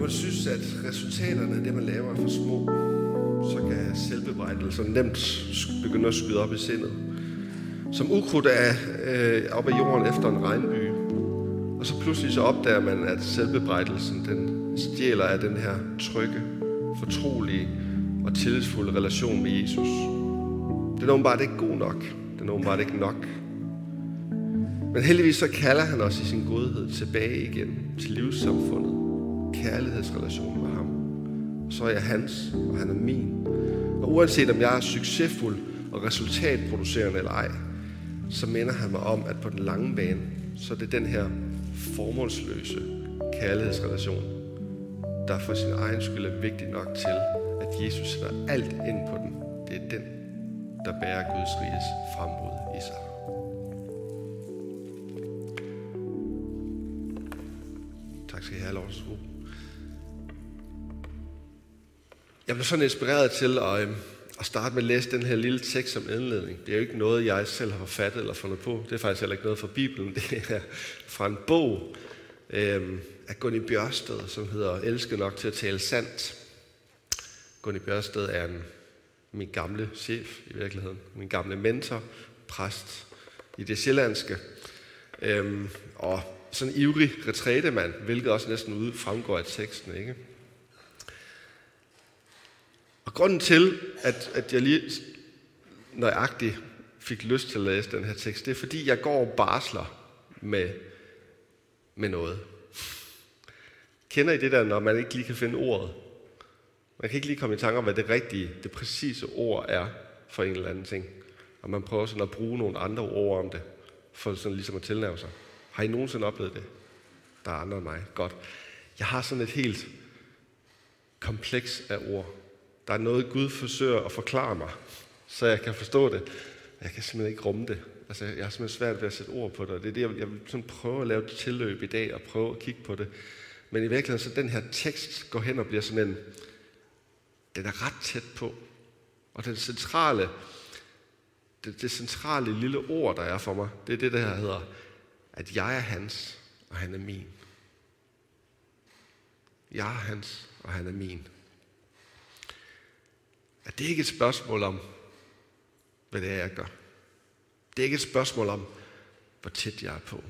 Når man synes, at resultaterne af det, man laver, er for små, så kan selvbebrejdelser nemt begynde at skyde op i sindet. Som ukrudt er øh, op af jorden efter en regnby. Og så pludselig så opdager man, at selvbebrejdelsen den stjæler af den her trygge, fortrolige og tillidsfulde relation med Jesus. Den er åbenbart ikke god nok. Den er åbenbart ikke nok. Men heldigvis så kalder han os i sin godhed tilbage igen til livssamfundet kærlighedsrelation med ham. Så er jeg hans, og han er min. Og uanset om jeg er succesfuld og resultatproducerende eller ej, så minder han mig om, at på den lange bane, så er det den her formålsløse kærlighedsrelation, der for sin egen skyld er vigtig nok til, at Jesus sætter alt ind på den. Det er den, der bærer Guds riges fremmod i sig. Tak skal I have, Lars Jeg blev sådan inspireret til at, øhm, at starte med at læse den her lille tekst som indledning. Det er jo ikke noget, jeg selv har forfattet eller fundet på. Det er faktisk heller ikke noget fra Bibelen. Det er fra en bog øh, af Gunni Bjørsted, som hedder Elske nok til at tale sandt. Gunni Bjørsted er en, min gamle chef i virkeligheden. Min gamle mentor, præst i det sjællandske. Øh, og sådan en ivrig retrætemand, hvilket også næsten ud fremgår af teksten. Ikke? Og grunden til, at, at jeg lige nøjagtigt fik lyst til at læse den her tekst, det er fordi, jeg går og barsler med, med noget. Kender I det der, når man ikke lige kan finde ordet? Man kan ikke lige komme i tanke om, hvad det rigtige, det præcise ord er for en eller anden ting. Og man prøver sådan at bruge nogle andre ord om det, for sådan ligesom at tilnærme sig. Har I nogensinde oplevet det? Der er andre end mig. Godt. Jeg har sådan et helt kompleks af ord. Der er noget, Gud forsøger at forklare mig, så jeg kan forstå det. Jeg kan simpelthen ikke rumme det. Altså, jeg har simpelthen svært ved at sætte ord på det, og det er det, jeg vil, jeg vil sådan prøve at lave et tilløb i dag, og prøve at kigge på det. Men i virkeligheden, så den her tekst går hen og bliver sådan en, den er ret tæt på. Og den centrale, det, det centrale lille ord, der er for mig, det er det, der hedder, at jeg er hans, og han er min. Jeg er hans, og han er min. At det er et spørgsmål om, hvad det er, jeg gør. Det er ikke et spørgsmål om, hvor tæt jeg er på.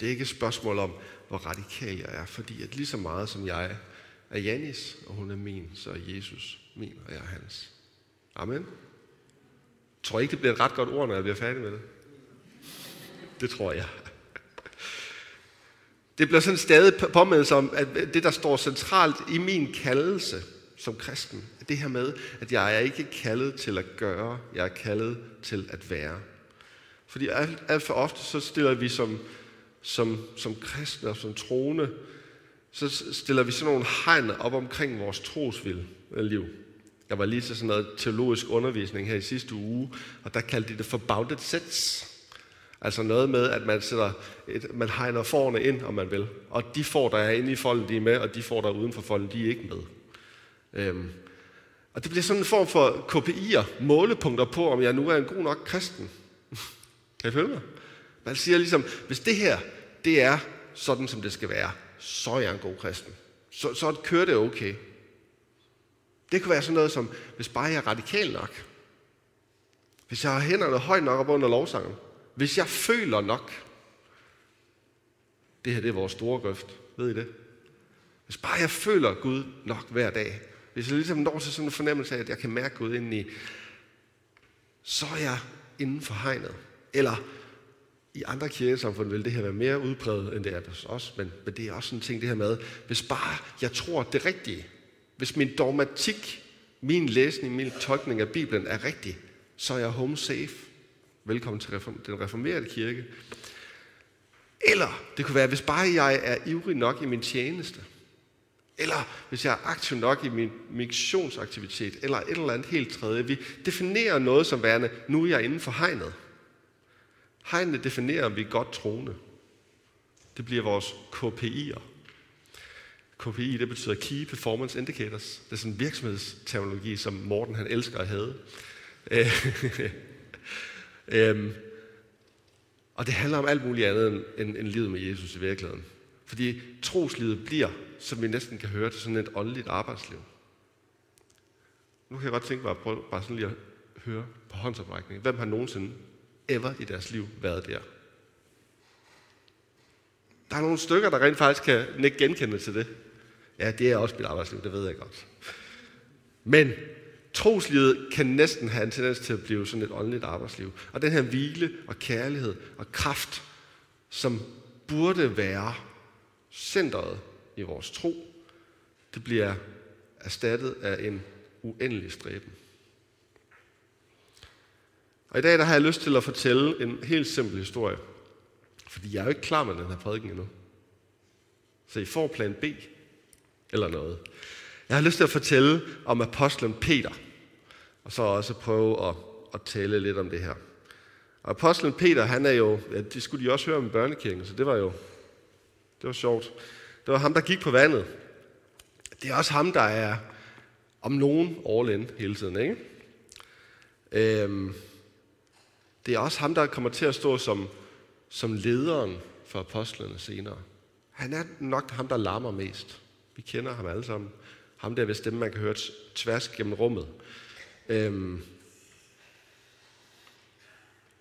Det er ikke et spørgsmål om, hvor radikal jeg er, fordi at lige så meget som jeg er Janis, og hun er min, så er Jesus min, og jeg er hans. Amen. Tror ikke, det bliver et ret godt ord, når jeg bliver færdig med det? Det tror jeg. Det bliver sådan stadig påmindet om, at det, der står centralt i min kaldelse som kristen, det her med, at jeg er ikke kaldet til at gøre, jeg er kaldet til at være. Fordi alt, alt for ofte, så stiller vi som, som, som kristne og som troende, så stiller vi sådan nogle hegn op omkring vores trosvild øh, liv. Jeg var lige til sådan noget teologisk undervisning her i sidste uge, og der kaldte de det for bounded sets. Altså noget med, at man, sætter et, man hegner forne ind, om man vil. Og de får, der er inde i folden, de er med, og de får, der er uden for folden, de er ikke med. Øhm. Og det bliver sådan en form for KPI'er, målepunkter på, om jeg nu er en god nok kristen. kan I følge mig? Man siger ligesom, hvis det her, det er sådan, som det skal være, så er jeg en god kristen. Så, så kører det okay. Det kan være sådan noget som, hvis bare jeg er radikal nok. Hvis jeg har hænderne højt nok op under lovsangen. Hvis jeg føler nok. Det her det er vores store grøft. Ved I det? Hvis bare jeg føler Gud nok hver dag. Hvis jeg ligesom når til sådan en fornemmelse af, at jeg kan mærke Gud indeni, så er jeg inden for hegnet. Eller i andre kirkesamfund vil det her være mere udbredt, end det er hos os, men, men det er også sådan en ting, det her med, hvis bare jeg tror det rigtige, hvis min dogmatik, min læsning, min tolkning af Bibelen er rigtig, så er jeg home safe. Velkommen til den reformerede kirke. Eller det kunne være, hvis bare jeg er ivrig nok i min tjeneste, eller hvis jeg er aktiv nok i min missionsaktivitet, eller et eller andet helt tredje. Vi definerer noget som værende, nu er jeg inden for hegnet. Hegnet definerer, om vi er godt troende. Det bliver vores KPI'er. KPI, det betyder Key Performance Indicators. Det er sådan en virksomhedsterminologi, som Morten han elsker at have. øhm, og det handler om alt muligt andet end, end livet med Jesus i virkeligheden. Fordi troslivet bliver som vi næsten kan høre til sådan et åndeligt arbejdsliv. Nu kan jeg godt tænke mig at prøve bare sådan lige at høre på håndsoprækning. Hvem har nogensinde ever i deres liv været der? Der er nogle stykker, der rent faktisk kan nikke genkende til det. Ja, det er også mit arbejdsliv, det ved jeg godt. Men troslivet kan næsten have en tendens til at blive sådan et åndeligt arbejdsliv. Og den her hvile og kærlighed og kraft, som burde være centret i vores tro, det bliver erstattet af en uendelig stræben. Og i dag der har jeg lyst til at fortælle en helt simpel historie. Fordi jeg er jo ikke klar med den her prædiken endnu. Så I får plan B eller noget. Jeg har lyst til at fortælle om apostlen Peter. Og så også prøve at, at tale lidt om det her. Og apostlen Peter, han er jo, ja, det skulle de også høre om i børnekirken, så det var jo, det var sjovt. Det var ham, der gik på vandet. Det er også ham, der er om nogen all in hele tiden, ikke? Øhm, det er også ham, der kommer til at stå som, som lederen for apostlene senere. Han er nok ham, der larmer mest. Vi kender ham alle sammen. Ham der ved stemme, man kan høre tværs gennem rummet. Øhm.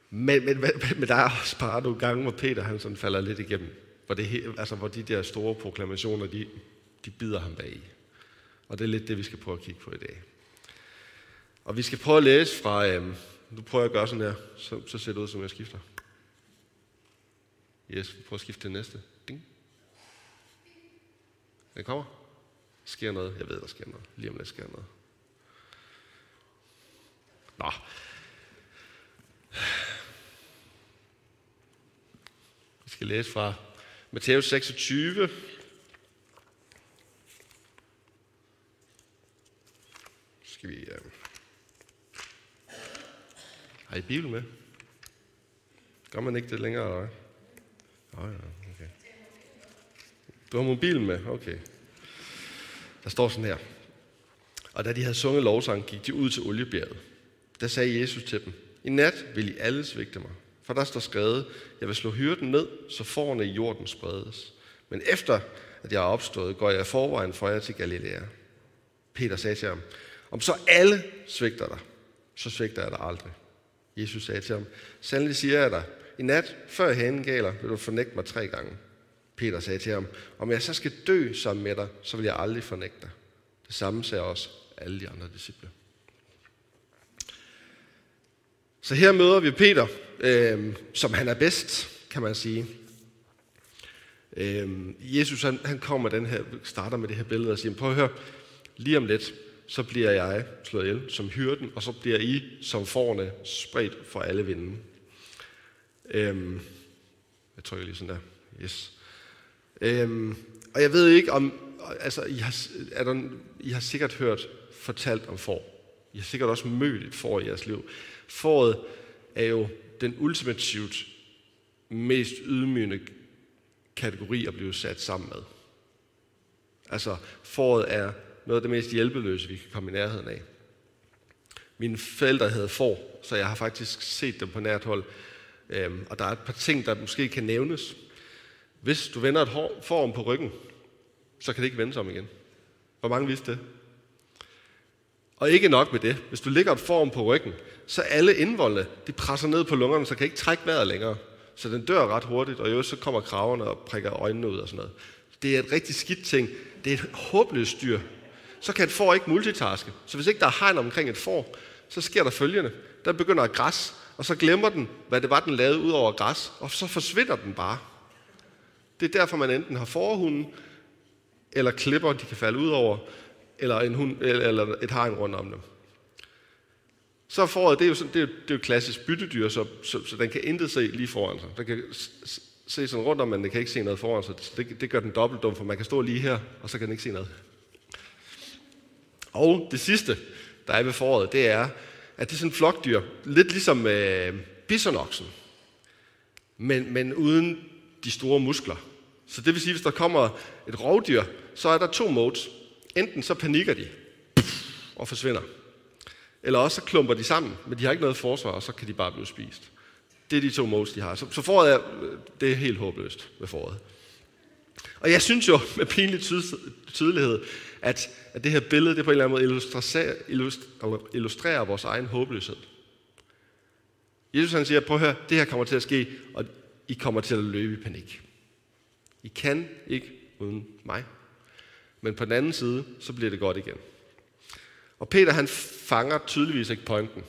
Men, men, men, men der er også bare nogle gange, hvor Peter han sådan falder lidt igennem. Hvor, det, altså, hvor de der store proklamationer, de, de bider ham bag i. Og det er lidt det, vi skal prøve at kigge på i dag. Og vi skal prøve at læse fra, øhm, nu prøver jeg at gøre sådan her, så, så ser det ud, som jeg skifter. Yes, vi prøver at skifte til næste. Ding. Den kommer. Sker noget. Jeg ved, der sker noget. Lige om lidt sker noget. Nå. Vi skal læse fra Matthæus 26. Skal vi... Øh... Har I Bibel med? Gør man ikke det længere, eller hvad? Oh, ja, okay. Du har mobilen med? Okay. Der står sådan her. Og da de havde sunget lovsang, gik de ud til oliebjerget. Der sagde Jesus til dem, i nat vil I alle svigte mig. For der står skrevet, jeg vil slå hyrden ned, så forne i jorden spredes. Men efter at jeg er opstået, går jeg forvejen for jer til Galilea. Peter sagde til ham, om så alle svigter dig, så svigter jeg dig aldrig. Jesus sagde til ham, sandelig siger jeg dig, i nat, før hanen galer, vil du fornægte mig tre gange. Peter sagde til ham, om jeg så skal dø sammen med dig, så vil jeg aldrig fornægte dig. Det samme sagde også alle de andre disciple. Så her møder vi Peter, øh, som han er bedst, kan man sige. Øh, Jesus han, han kommer den her, starter med det her billede og siger, prøv at høre, lige om lidt, så bliver jeg slået ihjel som hyrden, og så bliver I som forne spredt for alle vinden. Øhm, jeg trykker lige sådan der. Yes. Øhm, og jeg ved ikke om, altså I har, er der, I har sikkert hørt fortalt om får. I har sikkert også mødt et får i jeres liv. Fåret er jo den ultimativt mest ydmygende kategori at blive sat sammen med. Altså, fåret er noget af det mest hjælpeløse, vi kan komme i nærheden af. Mine forældre havde får, så jeg har faktisk set dem på nært hold. Øhm, og der er et par ting, der måske kan nævnes. Hvis du vender et hår, om på ryggen, så kan det ikke vende sig om igen. Hvor mange vidste det? Og ikke nok med det. Hvis du ligger et form på ryggen, så alle indvoldene, de presser ned på lungerne, så kan ikke trække vejret længere. Så den dør ret hurtigt, og jo så kommer kraverne og prikker øjnene ud og sådan noget. Det er et rigtig skidt ting. Det er et håbløst dyr. Så kan et får ikke multitaske. Så hvis ikke der er hegn omkring et får, så sker der følgende. Der begynder at græs, og så glemmer den, hvad det var, den lavede ud over græs, og så forsvinder den bare. Det er derfor, man enten har forhunden, eller klipper, de kan falde ud over, eller, en hund, eller et hegn rundt om dem. Så foråret, det er jo, sådan, det er, det er jo et klassisk byttedyr, så, så, så den kan intet se lige foran sig. Den kan se sådan rundt om, men den kan ikke se noget foran sig. Det, det gør den dobbelt dum, for man kan stå lige her, og så kan den ikke se noget. Og det sidste, der er ved foråret, det er, at det er sådan en flokdyr, lidt ligesom øh, bisonoksen, men, men uden de store muskler. Så det vil sige, hvis der kommer et rovdyr, så er der to modes. Enten så panikker de og forsvinder, eller også så klumper de sammen, men de har ikke noget forsvar, og så kan de bare blive spist. Det er de to modes, de har. Så, så foråret er, det er helt håbløst med foråret. Og jeg synes jo med pinlig tydelighed, at, at det her billede det på en eller anden måde illustrerer, illustrerer, illustrerer vores egen håbløshed. Jesus han siger, prøv at høre, det her kommer til at ske, og I kommer til at løbe i panik. I kan ikke uden mig. Men på den anden side, så bliver det godt igen. Og Peter han fanger tydeligvis ikke pointen.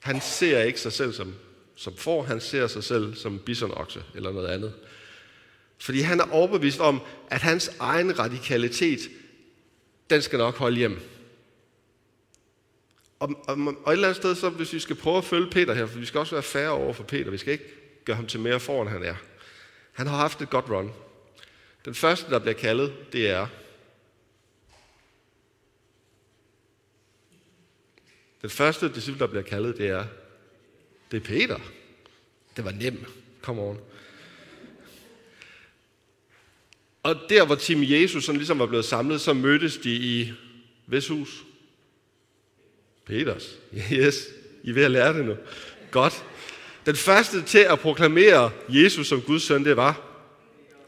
Han ser ikke sig selv som, som får, han ser sig selv som bisonokse eller noget andet. Fordi han er overbevist om, at hans egen radikalitet, den skal nok holde hjem. Og, og, og et eller andet sted, så hvis vi skal prøve at følge Peter her, for vi skal også være færre over for Peter, vi skal ikke gøre ham til mere foran, han er. Han har haft et godt run. Den første, der bliver kaldet, det er Den første disciple, der bliver kaldet, det er, det er Peter. Det var nemt. Kom on. Og der, hvor Tim Jesus sådan ligesom var blevet samlet, så mødtes de i hvis hus? Peters. Yes, I er ved at lære det nu. Godt. Den første til at proklamere Jesus som Guds søn, det var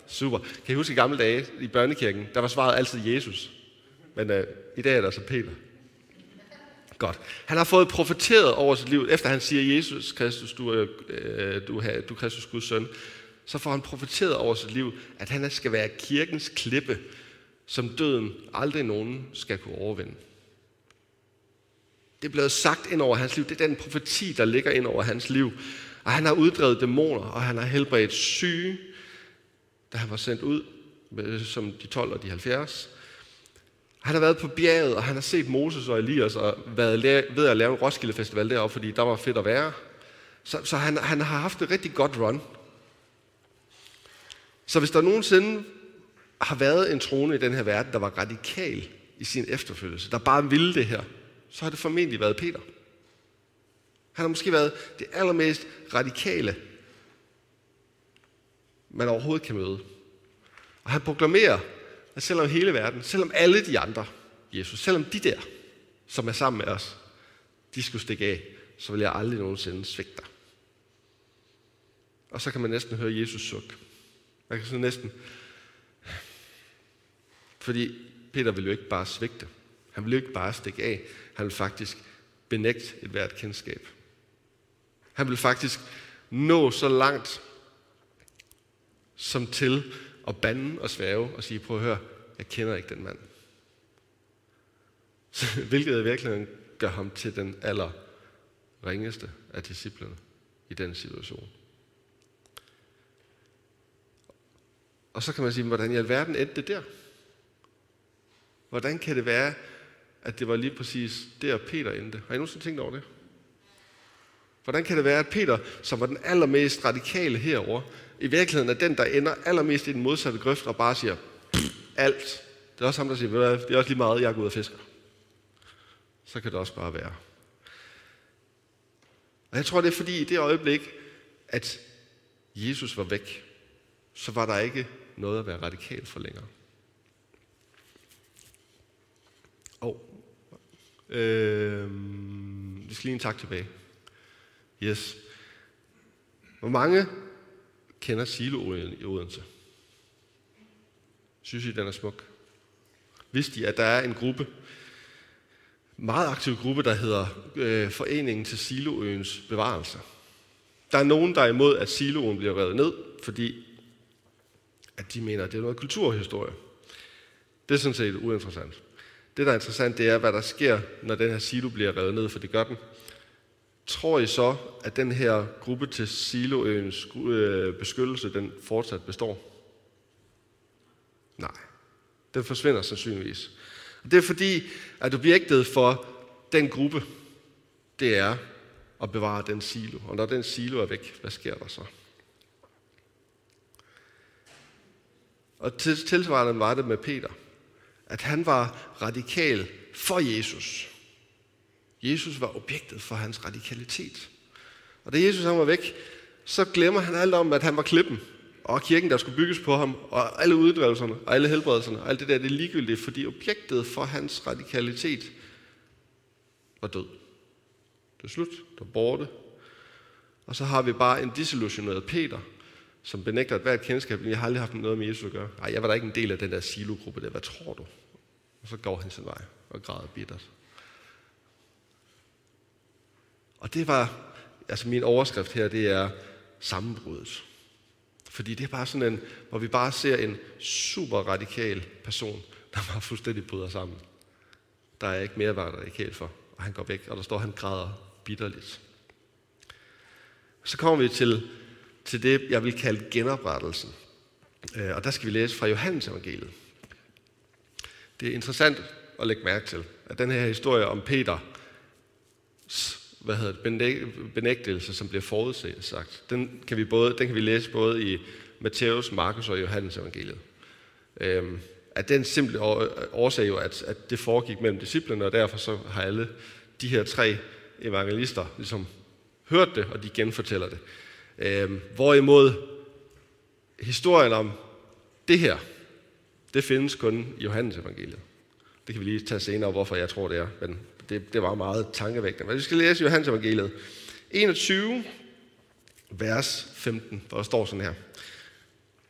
Super. Kan I huske i gamle dage i børnekirken, der var svaret altid Jesus. Men øh, i dag er det så Peter. Godt. Han har fået profeteret over sit liv, efter han siger, Jesus Kristus, du er, øh, du er, du er Kristus Guds søn, så får han profeteret over sit liv, at han skal være kirkens klippe, som døden aldrig nogen skal kunne overvinde. Det er blevet sagt ind over hans liv. Det er den profeti, der ligger ind over hans liv. Og han har uddrevet dæmoner, og han har helbredt syge, da han var sendt ud som de 12 og de 70. Han har været på bjerget, og han har set Moses og Elias og været ved at lave en Roskilde Festival deroppe, fordi der var fedt at være. Så, så han, han har haft et rigtig godt run. Så hvis der nogensinde har været en trone i den her verden, der var radikal i sin efterfølgelse, der bare ville det her, så har det formentlig været Peter. Han har måske været det allermest radikale, man overhovedet kan møde. Og han proklamerer, at selvom hele verden, selvom alle de andre, Jesus, selvom de der, som er sammen med os, de skulle stikke af, så vil jeg aldrig nogensinde svigte dig. Og så kan man næsten høre Jesus suk. Man kan sådan næsten... Fordi Peter ville jo ikke bare svigte. Han ville jo ikke bare stikke af. Han ville faktisk benægte et hvert kendskab. Han ville faktisk nå så langt som til og bande og svæve og sige, prøv at høre, jeg kender ikke den mand. Hvilket i virkeligheden gør ham til den aller ringeste af disciplerne i den situation. Og så kan man sige, hvordan i alverden endte det der? Hvordan kan det være, at det var lige præcis der Peter endte? Har I nogensinde tænkt over det? Hvordan kan det være, at Peter, som var den allermest radikale herover, i virkeligheden er den, der ender allermest i den modsatte grøft og bare siger, alt. Det er også ham, der siger, det er også lige meget, jeg går ud og fisker. Så kan det også bare være. Og jeg tror, det er fordi i det øjeblik, at Jesus var væk, så var der ikke noget at være radikal for længere. Og øh, vi skal lige en tak tilbage. Yes. Hvor mange kender siloolien i Odense? Synes I, den er smuk? Vidste I, at der er en gruppe, meget aktiv gruppe, der hedder øh, Foreningen til Siloøens Bevarelse. Der er nogen, der er imod, at siloen bliver revet ned, fordi at de mener, at det er noget kulturhistorie. Det er sådan set uinteressant. Det, der er interessant, det er, hvad der sker, når den her silo bliver revet ned, for det gør den. Tror I så, at den her gruppe til Siloøens øh, beskyttelse, den fortsat består? Nej, den forsvinder sandsynligvis. Og det er fordi, at objektet for den gruppe, det er at bevare den silo. Og når den silo er væk, hvad sker der så? Og tilsvarende var det med Peter, at han var radikal for Jesus. Jesus var objektet for hans radikalitet. Og da Jesus han var væk, så glemmer han alt om, at han var klippen, og kirken, der skulle bygges på ham, og alle uddrivelserne, og alle helbredelserne, og alt det der, det er ligegyldigt, fordi objektet for hans radikalitet var død. Det er slut, der er borte. Og så har vi bare en disillusioneret Peter, som benægter et hvert kendskab, men jeg har aldrig haft noget med Jesus at gøre. Nej, jeg var da ikke en del af den der silogruppe der. Hvad tror du? Og så går han sin vej og græder bittert. Og det var, altså min overskrift her, det er sammenbruddet. Fordi det er bare sådan en, hvor vi bare ser en super radikal person, der bare fuldstændig bryder sammen. Der er ikke mere at være radikal for. Og han går væk, og der står, at han græder bitterligt. Så kommer vi til, til det, jeg vil kalde genoprettelsen. Øh, og der skal vi læse fra Johannes evangeliet. Det er interessant at lægge mærke til, at den her historie om Peter, hvad hedder det, benægtelse, som bliver forudset sagt, den kan vi, både, den kan vi læse både i Matthæus, Markus og Johannes evangeliet. Øhm, at den simple årsag jo, at, at det foregik mellem disciplene, og derfor så har alle de her tre evangelister ligesom hørt det, og de genfortæller det. Øhm, hvorimod historien om det her, det findes kun i Johannes evangeliet. Det kan vi lige tage senere, hvorfor jeg tror det er, men det, det var meget tankevækkende. Men vi skal læse Johannes evangeliet 21, vers 15, hvor der står sådan her.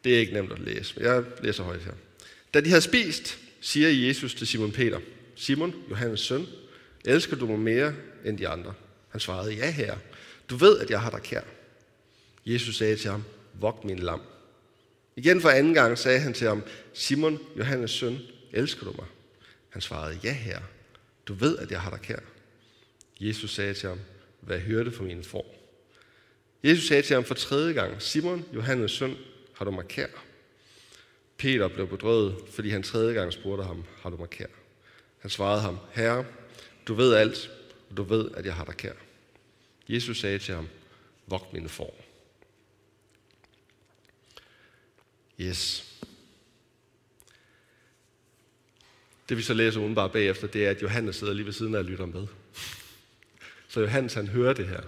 Det er ikke nemt at læse, men jeg læser højt her. Da de havde spist, siger Jesus til Simon Peter, Simon, Johannes søn, elsker du mig mere end de andre? Han svarede, ja herre, du ved, at jeg har dig kær. Jesus sagde til ham, vogt min lam. Igen for anden gang sagde han til ham, Simon, Johannes søn, elsker du mig? Han svarede, ja herre, du ved, at jeg har dig kær. Jesus sagde til ham, hvad hørte for mine får? Jesus sagde til ham for tredje gang, Simon, Johannes søn, har du mig kær? Peter blev bedrøvet, fordi han tredje gang spurgte ham, har du mig kær? Han svarede ham, herre, du ved alt, og du ved, at jeg har dig kær. Jesus sagde til ham, vogt mine får. Yes. Det vi så læser udenbart bagefter, det er, at Johannes sidder lige ved siden af og lytter med. Så Johannes han hører det her.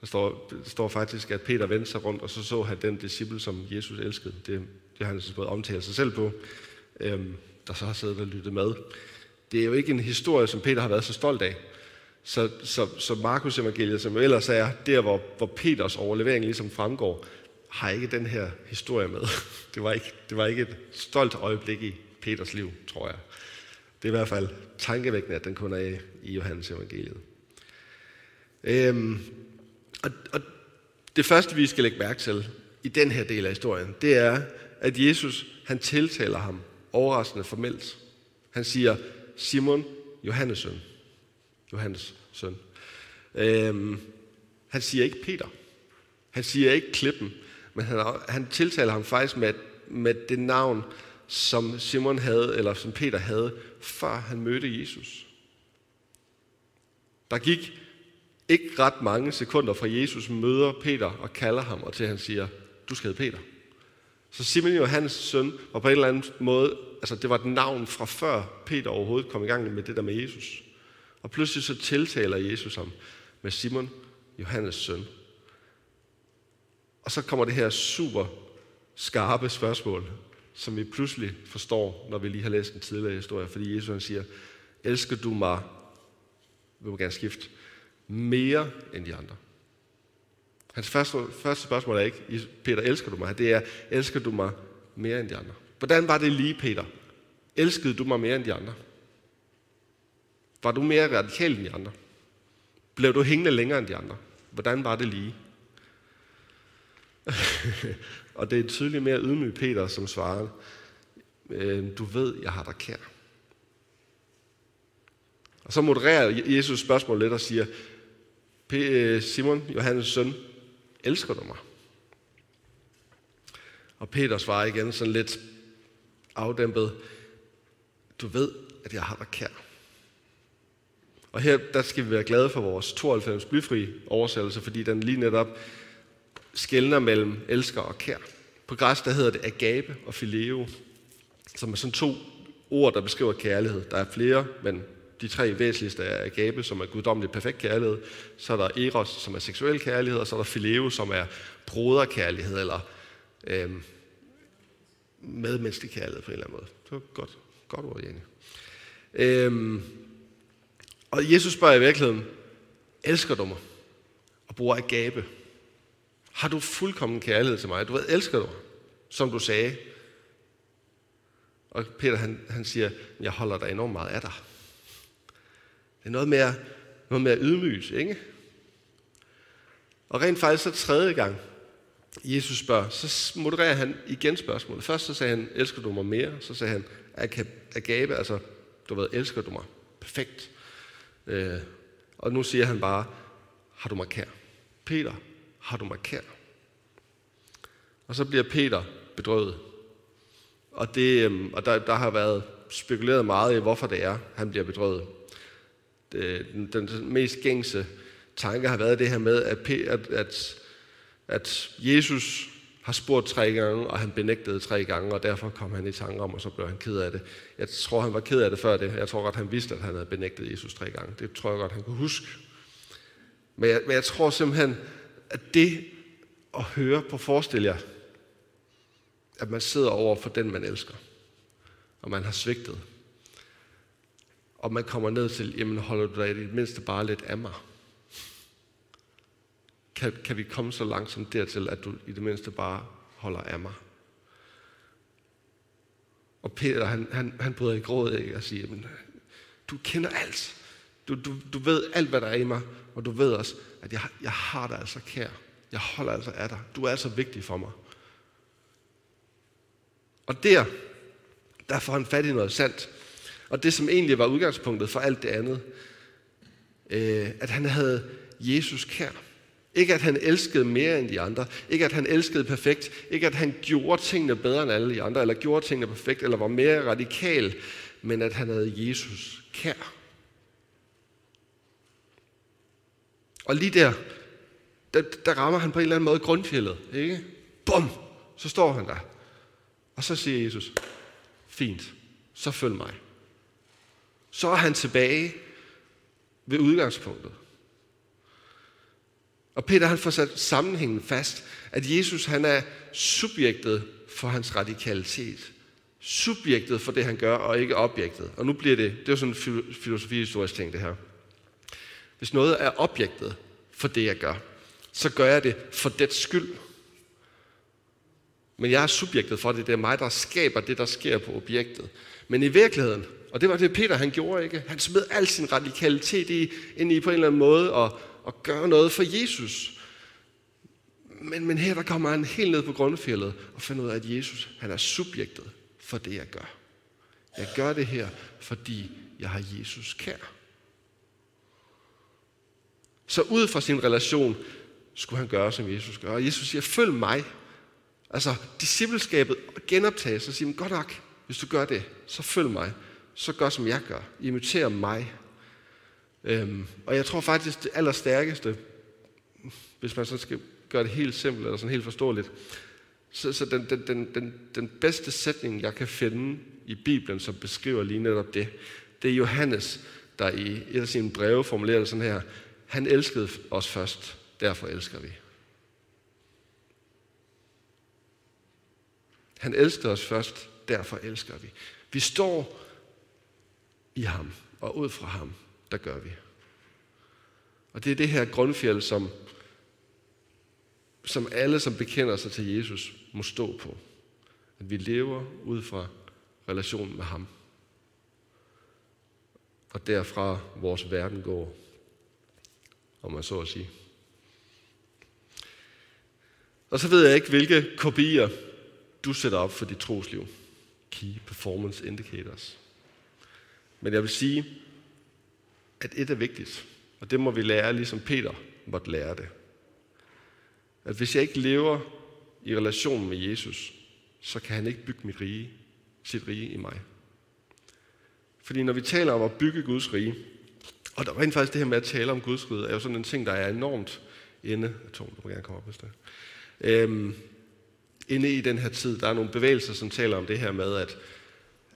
Der står, der står faktisk, at Peter vendte sig rundt, og så så han den disciple, som Jesus elskede. Det, det har han både omtalt sig selv på, øhm, der så har siddet og lyttet med. Det er jo ikke en historie, som Peter har været så stolt af. Så, så, så Markus evangeliet, som jo ellers er der, hvor, hvor Peters overlevering ligesom fremgår, har ikke den her historie med. Det var ikke, det var ikke et stolt øjeblik i Peters liv, tror jeg. Det er i hvert fald tankevækkende, at den kun er i Johannes evangeliet. Øhm, og, og det første, vi skal lægge mærke til i den her del af historien, det er, at Jesus han tiltaler ham overraskende formelt. Han siger, Simon, Johannes søn. Johannes søn. Øhm, han siger ikke Peter. Han siger ikke klippen, men han, han tiltaler ham faktisk med, med det navn, som Simon havde, eller som Peter havde, før han mødte Jesus. Der gik ikke ret mange sekunder fra Jesus møder Peter og kalder ham, og til han siger, du skal hedde Peter. Så Simon Johannes søn var på en eller anden måde, altså det var et navn fra før Peter overhovedet kom i gang med det der med Jesus. Og pludselig så tiltaler Jesus ham med Simon Johannes søn. Og så kommer det her super skarpe spørgsmål, som vi pludselig forstår, når vi lige har læst en tidligere historie. Fordi Jesus han siger, elsker du mig, vil man gerne skifte, mere end de andre. Hans første, første spørgsmål er ikke, Peter, elsker du mig? Det er, elsker du mig mere end de andre? Hvordan var det lige, Peter? Elskede du mig mere end de andre? Var du mere radikal end de andre? Blev du hængende længere end de andre? Hvordan var det lige? og det er tydeligt mere ydmyg Peter, som svarer, øh, du ved, jeg har dig kær. Og så modererer Jesus spørgsmålet lidt og siger, øh, Simon, Johannes søn, elsker du mig? Og Peter svarer igen sådan lidt afdæmpet, du ved, at jeg har dig kær. Og her der skal vi være glade for vores 92 blyfri oversættelse, fordi den lige netop skældner mellem elsker og kær. På græsk der hedder det agape og phileo, som er sådan to ord, der beskriver kærlighed. Der er flere, men de tre væsentligste er agape, som er guddommelig perfekt kærlighed. Så er der eros, som er seksuel kærlighed, og så er der phileo, som er broderkærlighed, eller øhm, medmenneskelig kærlighed på en eller anden måde. Det var godt, godt ord, Jenny. Øhm, og Jesus spørger i virkeligheden, elsker du mig? Og bruger agape. Har du fuldkommen kærlighed til mig? Du ved, elsker du mig, som du sagde. Og Peter han, han siger, jeg holder dig enormt meget af dig. Det er noget mere, noget mere ydmygt, ikke? Og rent faktisk så tredje gang, Jesus spørger, så modererer han igen spørgsmålet. Først så sagde han, elsker du mig mere? Så sagde han, agape, altså, du ved, elsker du mig? Perfekt. Øh, og nu siger han bare, har du mig kær? Peter, har du mig kær? Og så bliver Peter bedrøvet. Og, det, øhm, og der, der har været spekuleret meget i, hvorfor det er, han bliver bedrøvet. Det, den, den mest gængse tanke har været det her med, at, at, at, at Jesus har spurgt tre gange, og han benægtede tre gange, og derfor kom han i tanke om, og så blev han ked af det. Jeg tror, han var ked af det før det. Jeg tror godt, han vidste, at han havde benægtet Jesus tre gange. Det tror jeg godt, han kunne huske. Men jeg, men jeg tror simpelthen, at det at høre på, forestil jer, at man sidder over for den, man elsker, og man har svigtet, og man kommer ned til, jamen holder du dig i det mindste bare lidt af mig? Kan, kan vi komme så langsomt dertil, at du i det mindste bare holder af mig? Og Peter, han, han, han bryder i gråd ikke, og siger, jamen, du kender alt. Du, du, du ved alt, hvad der er i mig, og du ved også, at jeg, jeg har dig altså kær. Jeg holder altså af dig. Du er altså vigtig for mig. Og der, der får han fat i noget sandt. Og det, som egentlig var udgangspunktet for alt det andet, øh, at han havde Jesus kær. Ikke at han elskede mere end de andre. Ikke at han elskede perfekt. Ikke at han gjorde tingene bedre end alle de andre, eller gjorde tingene perfekt, eller var mere radikal, men at han havde Jesus kær. Og lige der, der, der rammer han på en eller anden måde grundfjellet. Ikke? Bum! Så står han der. Og så siger Jesus, fint, så følg mig. Så er han tilbage ved udgangspunktet. Og Peter han får sat sammenhængen fast, at Jesus han er subjektet for hans radikalitet. Subjektet for det, han gør, og ikke objektet. Og nu bliver det, det er jo sådan en filosofihistorisk ting, det her. Hvis noget er objektet for det, jeg gør, så gør jeg det for dets skyld. Men jeg er subjektet for det. Det er mig, der skaber det, der sker på objektet. Men i virkeligheden, og det var det Peter han gjorde, ikke? Han smed al sin radikalitet i, ind i på en eller anden måde og, og gøre noget for Jesus. Men, men her der kommer han helt ned på grundfjellet og finder ud af, at Jesus han er subjektet for det, jeg gør. Jeg gør det her, fordi jeg har Jesus kær. Så ud fra sin relation skulle han gøre, som Jesus gør. Og Jesus siger, følg mig. Altså, discipleskabet genoptages og siger, godt nok, hvis du gør det, så følg mig. Så gør, som jeg gør. Imiter mig. Øhm, og jeg tror faktisk, det allerstærkeste, hvis man så skal gøre det helt simpelt, eller sådan helt forståeligt, så, så den, den, den, den, den bedste sætning, jeg kan finde i Bibelen, som beskriver lige netop det, det er Johannes, der i et af sine breve formulerer det sådan her, han elskede os først, derfor elsker vi. Han elskede os først, derfor elsker vi. Vi står i ham, og ud fra ham, der gør vi. Og det er det her grundfjeld, som, som alle, som bekender sig til Jesus, må stå på. At vi lever ud fra relationen med ham. Og derfra vores verden går om man så at sige. Og så ved jeg ikke, hvilke kopier du sætter op for dit trosliv. Key Performance Indicators. Men jeg vil sige, at et er vigtigt, og det må vi lære, ligesom Peter måtte lære det. At hvis jeg ikke lever i relation med Jesus, så kan han ikke bygge mit rige, sit rige i mig. Fordi når vi taler om at bygge Guds rige, og der var rent faktisk det her med at tale om Guds rige, er jo sådan en ting, der er enormt inde. Tom, du må gerne komme op, hvis det øhm, Inde i den her tid, der er nogle bevægelser, som taler om det her med, at,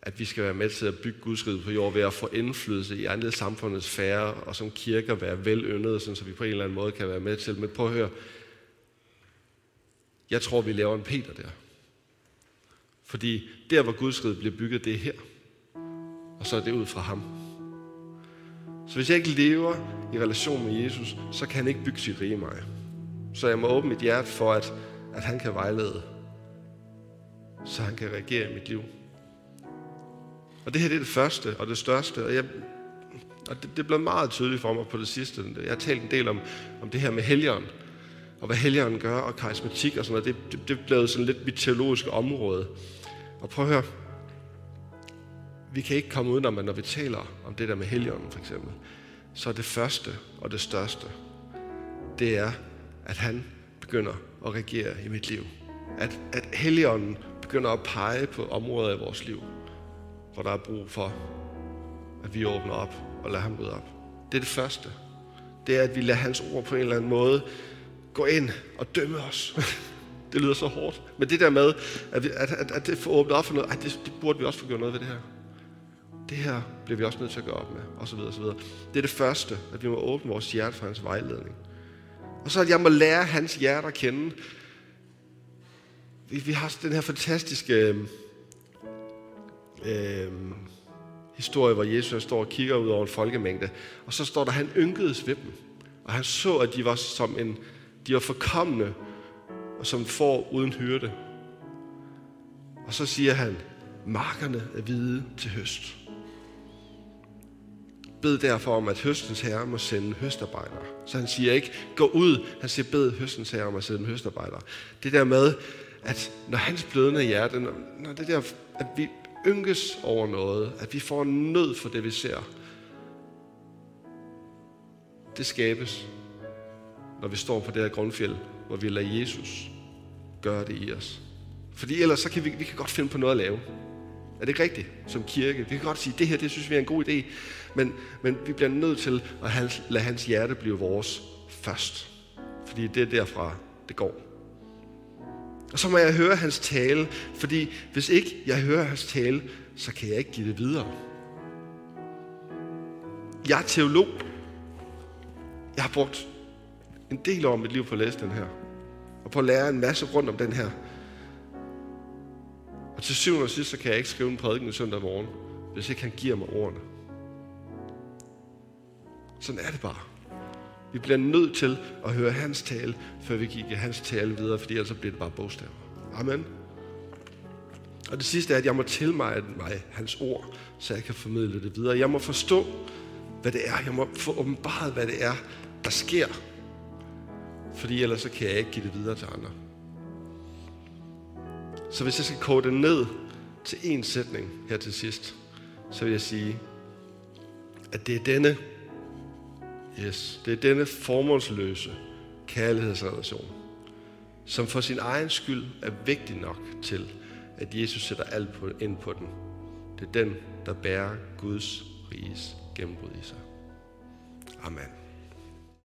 at vi skal være med til at bygge Guds rige på jord ved at få indflydelse i andre samfundets færre, og som kirker være velønnede, så vi på en eller anden måde kan være med til. Men prøv at høre, jeg tror, vi laver en Peter der. Fordi der, hvor Guds rige bliver bygget, det er her. Og så er det ud fra ham. Så hvis jeg ikke lever i relation med Jesus, så kan han ikke bygge sit rige i mig. Så jeg må åbne mit hjerte for, at, at han kan vejlede. Så han kan reagere i mit liv. Og det her det er det første og det største. Og, jeg, og det, det blev meget tydeligt for mig på det sidste. Jeg har talt en del om, om det her med helgeren. Og hvad helgeren gør, og karismatik og sådan noget. Det, det, det blev sådan lidt mit teologiske område. Og prøv at høre. Vi kan ikke komme udenom, at når vi taler om det der med heligånden for eksempel, så er det første og det største, det er, at han begynder at regere i mit liv. At, at helligånden begynder at pege på områder i vores liv, hvor der er brug for, at vi åbner op og lader ham rydde op. Det er det første. Det er, at vi lader hans ord på en eller anden måde gå ind og dømme os. det lyder så hårdt. Men det der med, at, vi, at, at, at det får åbnet op for noget, at det, det burde vi også få gjort noget ved det her. Det her bliver vi også nødt til at gøre op med, og så videre, og så videre. Det er det første, at vi må åbne vores hjerte for hans vejledning. Og så at jeg må lære hans hjerte at kende. Vi, vi har den her fantastiske øh, øh historie, hvor Jesus står og kigger ud over en folkemængde. Og så står der, han ynkedes ved dem. Og han så, at de var som en, de var forkommende, og som får uden hyrde. Og så siger han, markerne er hvide til høst. Bed derfor om, at høstens herre må sende høstarbejdere. Så han siger ikke, gå ud. Han siger, bed høstens herre om at sende høstarbejdere. Det der med, at når hans blødende hjerte, når, når det der, at vi ynkes over noget, at vi får en nød for det, vi ser, det skabes, når vi står på det her grundfjeld, hvor vi lader Jesus gøre det i os. Fordi ellers så kan vi, vi kan godt finde på noget at lave. Er det ikke rigtigt som kirke? Vi kan godt sige, at det her, det synes vi er en god idé. Men, men vi bliver nødt til at lade hans hjerte blive vores først. Fordi det er derfra, det går. Og så må jeg høre hans tale, fordi hvis ikke jeg hører hans tale, så kan jeg ikke give det videre. Jeg er teolog. Jeg har brugt en del af mit liv på at læse den her. Og på at lære en masse rundt om den her. Og til syvende og sidst, så kan jeg ikke skrive en prædiken søndag morgen, hvis ikke han giver mig ordene. Sådan er det bare. Vi bliver nødt til at høre hans tale, før vi giver hans tale videre, fordi ellers bliver det bare bogstaver. Amen. Og det sidste er, at jeg må tilmeje mig hans ord, så jeg kan formidle det videre. Jeg må forstå, hvad det er. Jeg må få åbenbaret, hvad det er, der sker. Fordi ellers så kan jeg ikke give det videre til andre. Så hvis jeg skal kode det ned til en sætning her til sidst, så vil jeg sige, at det er denne, yes, det er denne formålsløse kærlighedsrelation, som for sin egen skyld er vigtig nok til, at Jesus sætter alt på, ind på den. Det er den, der bærer Guds riges gennembrud i sig. Amen.